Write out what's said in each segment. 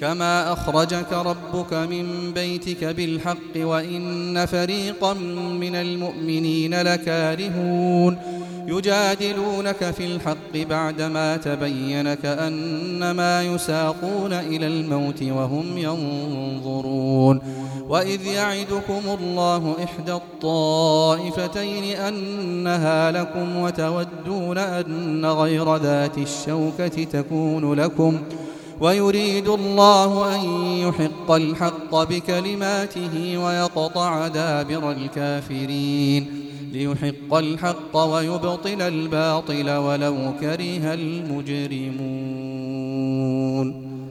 كما أخرجك ربك من بيتك بالحق وإن فريقا من المؤمنين لكارهون يجادلونك في الحق بعدما تبين كأنما يساقون إلى الموت وهم ينظرون وإذ يعدكم الله إحدى الطائفتين أنها لكم وتودون أن غير ذات الشوكة تكون لكم ويريد الله أن يحق الحق بكلماته ويقطع دابر الكافرين ليحق الحق ويبطل الباطل ولو كره المجرمون.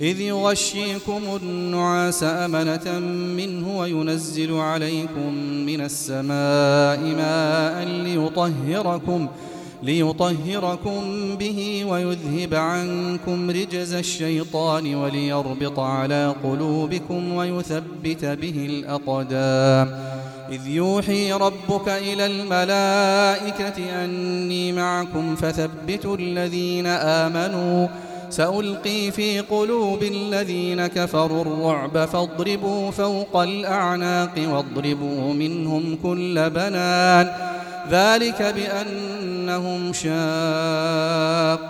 إذ يغشيكم النعاس أمنة منه وينزل عليكم من السماء ماء ليطهركم ليطهركم به ويذهب عنكم رجز الشيطان وليربط على قلوبكم ويثبت به الأقدام. إذ يوحي ربك إلى الملائكة أني معكم فثبتوا الذين آمنوا سألقي في قلوب الذين كفروا الرعب فاضربوا فوق الأعناق واضربوا منهم كل بنان. ذلك بأنهم شاقوا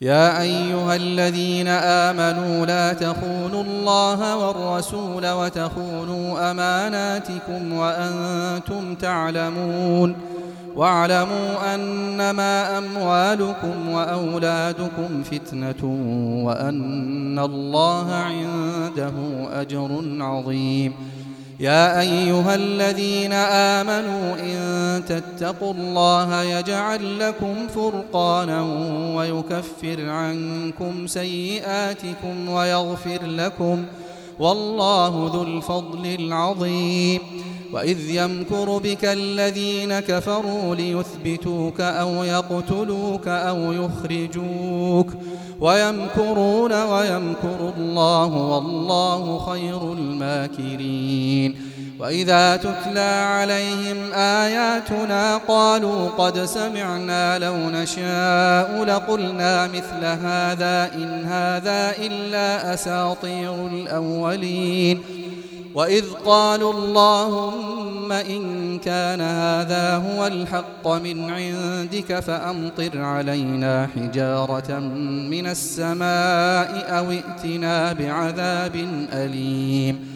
يا أيها الذين آمنوا لا تخونوا الله والرسول وتخونوا أماناتكم وأنتم تعلمون واعلموا أنما أموالكم وأولادكم فتنة وأن الله عنده أجر عظيم يا أيها الذين آمنوا إن تتقوا الله يجعل لكم فرقانا ويكفر عنكم سيئاتكم ويغفر لكم والله ذو الفضل العظيم. وإذ يمكر بك الذين كفروا ليثبتوك أو يقتلوك أو يخرجوك ويمكرون ويمكر الله والله خير الماكرين. وإذا تتلى عليهم آياتنا قالوا قد سمعنا لو نشاء لقلنا مثل هذا إن هذا إلا أساطير الأولين وإذ قالوا اللهم إن كان هذا هو الحق من عندك فأمطر علينا حجارة من السماء أو ائتنا بعذاب أليم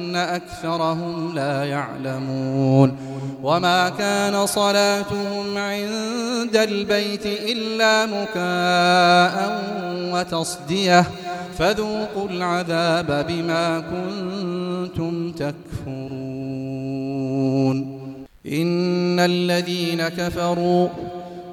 أكثرهم لا يعلمون وما كان صلاتهم عند البيت إلا مكاء وتصدية فذوقوا العذاب بما كنتم تكفرون إن الذين كفروا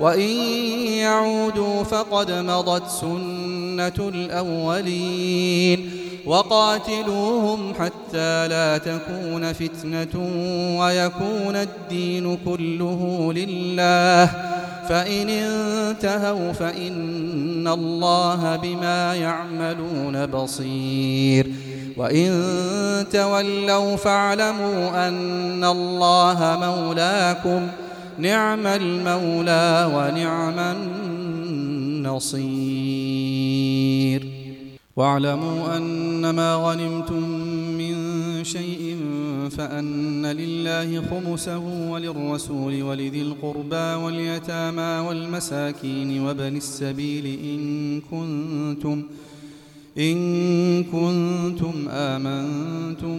وإن يعودوا فقد مضت سنة الأولين وقاتلوهم حتى لا تكون فتنة ويكون الدين كله لله فإن انتهوا فإن الله بما يعملون بصير وإن تولوا فاعلموا أن الله مولاكم نعم المولى ونعم النصير. واعلموا أنما غنمتم من شيء فأن لله خمسه وللرسول ولذي القربى واليتامى والمساكين وبن السبيل إن كنتم إن كنتم آمنتم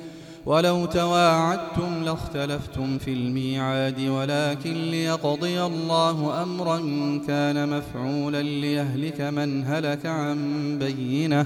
ولو تواعدتم لاختلفتم في الميعاد ولكن ليقضي الله أمرا كان مفعولا ليهلك من هلك عن بينة.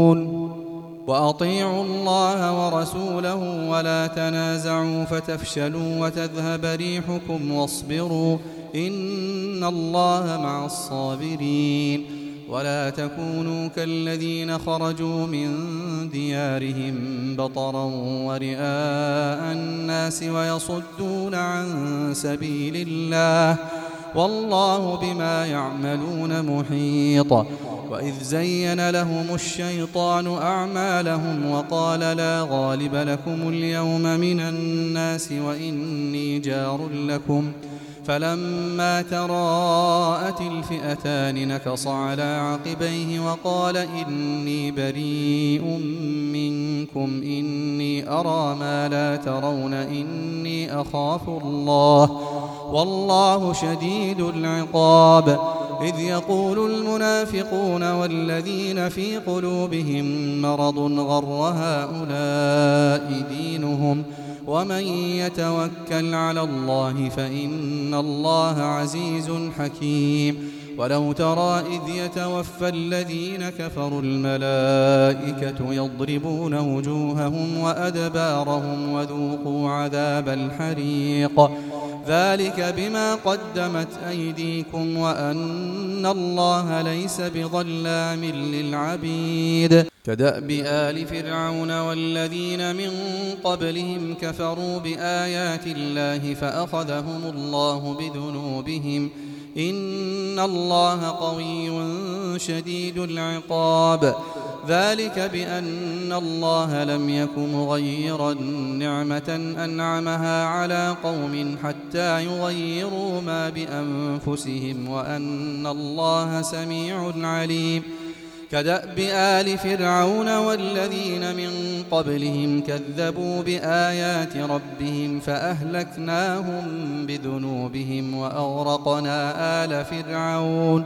وأطيعوا الله ورسوله ولا تنازعوا فتفشلوا وتذهب ريحكم واصبروا إن الله مع الصابرين ولا تكونوا كالذين خرجوا من ديارهم بطرا ورئاء الناس ويصدون عن سبيل الله والله بما يعملون محيط. وإذ زين لهم الشيطان أعمالهم وقال لا غالب لكم اليوم من الناس وإني جار لكم ۖ. فلما تراءت الفئتان نكص على عقبيه وقال إني بريء منكم إني أرى ما لا ترون إني أخاف الله والله شديد العقاب. إذ يقول المنافقون والذين في قلوبهم مرض غر هؤلاء دينهم ۖ ومن يتوكل على الله فإن الله عزيز حكيم. ولو ترى إذ يتوفى الذين كفروا الملائكة يضربون وجوههم وأدبارهم وذوقوا عذاب الحريق. ذلك بما قدمت أيديكم وأن الله ليس بظلام للعبيد. كدأب آل فرعون والذين من قبلهم كفروا بآيات الله فأخذهم الله بذنوبهم إن الله قوي شديد العقاب. ذلك بأن الله لم يك مغيرا نعمة أنعمها على قوم حتى يغيروا ما بأنفسهم وأن الله سميع عليم. كدأب آل فرعون والذين من قبلهم كذبوا بآيات ربهم فأهلكناهم بذنوبهم وأغرقنا آل فرعون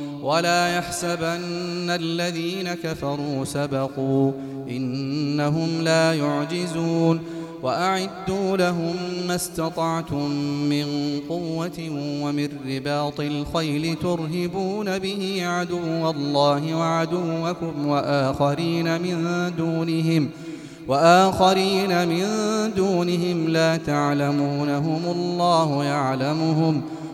ولا يحسبن الذين كفروا سبقوا إنهم لا يعجزون وأعدوا لهم ما استطعتم من قوة ومن رباط الخيل ترهبون به عدو الله وعدوكم وآخرين من دونهم وآخرين من دونهم لا تعلمونهم الله يعلمهم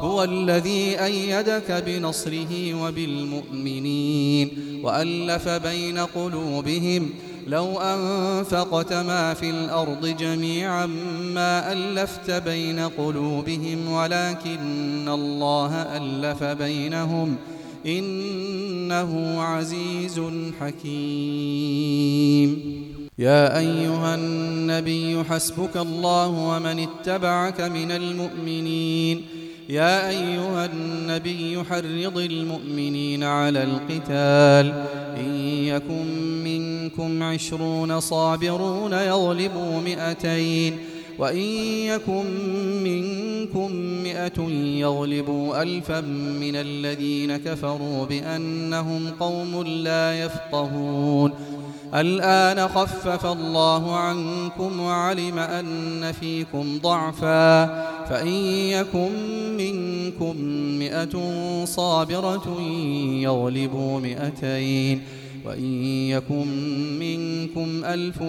هو الذي أيدك بنصره وبالمؤمنين وألف بين قلوبهم لو أنفقت ما في الأرض جميعا ما ألفت بين قلوبهم ولكن الله ألف بينهم إنه عزيز حكيم. يا أيها النبي حسبك الله ومن اتبعك من المؤمنين. يا أيها النبي حرض المؤمنين على القتال. إن يكن منكم عشرون صابرون يغلبوا مئتين. وإن يكن منكم مئة يغلبوا ألفا من الذين كفروا بأنهم قوم لا يفقهون. الآن خفف الله عنكم وعلم أن فيكم ضعفا فإن يكن منكم مئة صابرة يغلبوا مئتين وإن يكن منكم ألف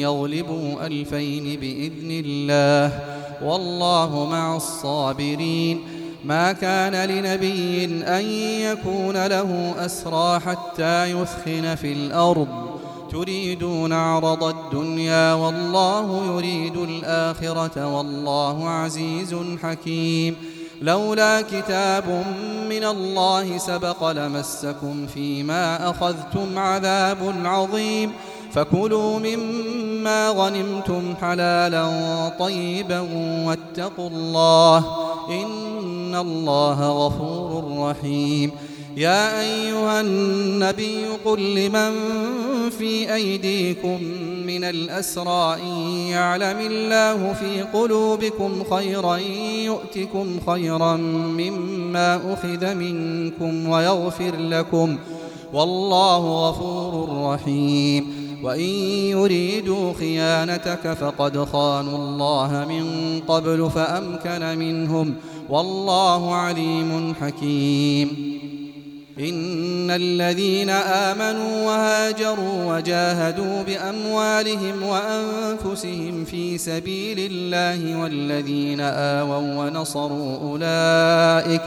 يغلبوا ألفين بإذن الله والله مع الصابرين ما كان لنبي أن يكون له أسرى حتى يثخن في الأرض تريدون عرض الدنيا والله يريد الآخرة والله عزيز حكيم. لولا كتاب من الله سبق لمسكم فيما أخذتم عذاب عظيم. فكلوا مما غنمتم حلالا طيبا واتقوا الله إن الله غفور رحيم. يا أيها النبي قل لمن في أيديكم من الأسرى إن يعلم الله في قلوبكم خيرا يؤتكم خيرا مما أخذ منكم ويغفر لكم والله غفور رحيم. وإن يريدوا خيانتك فقد خانوا الله من قبل فأمكن منهم والله عليم حكيم. إن الذين آمنوا وهاجروا وجاهدوا بأموالهم وأنفسهم في سبيل الله والذين آووا ونصروا أولئك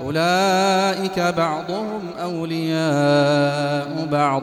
أولئك بعضهم أولياء بعض.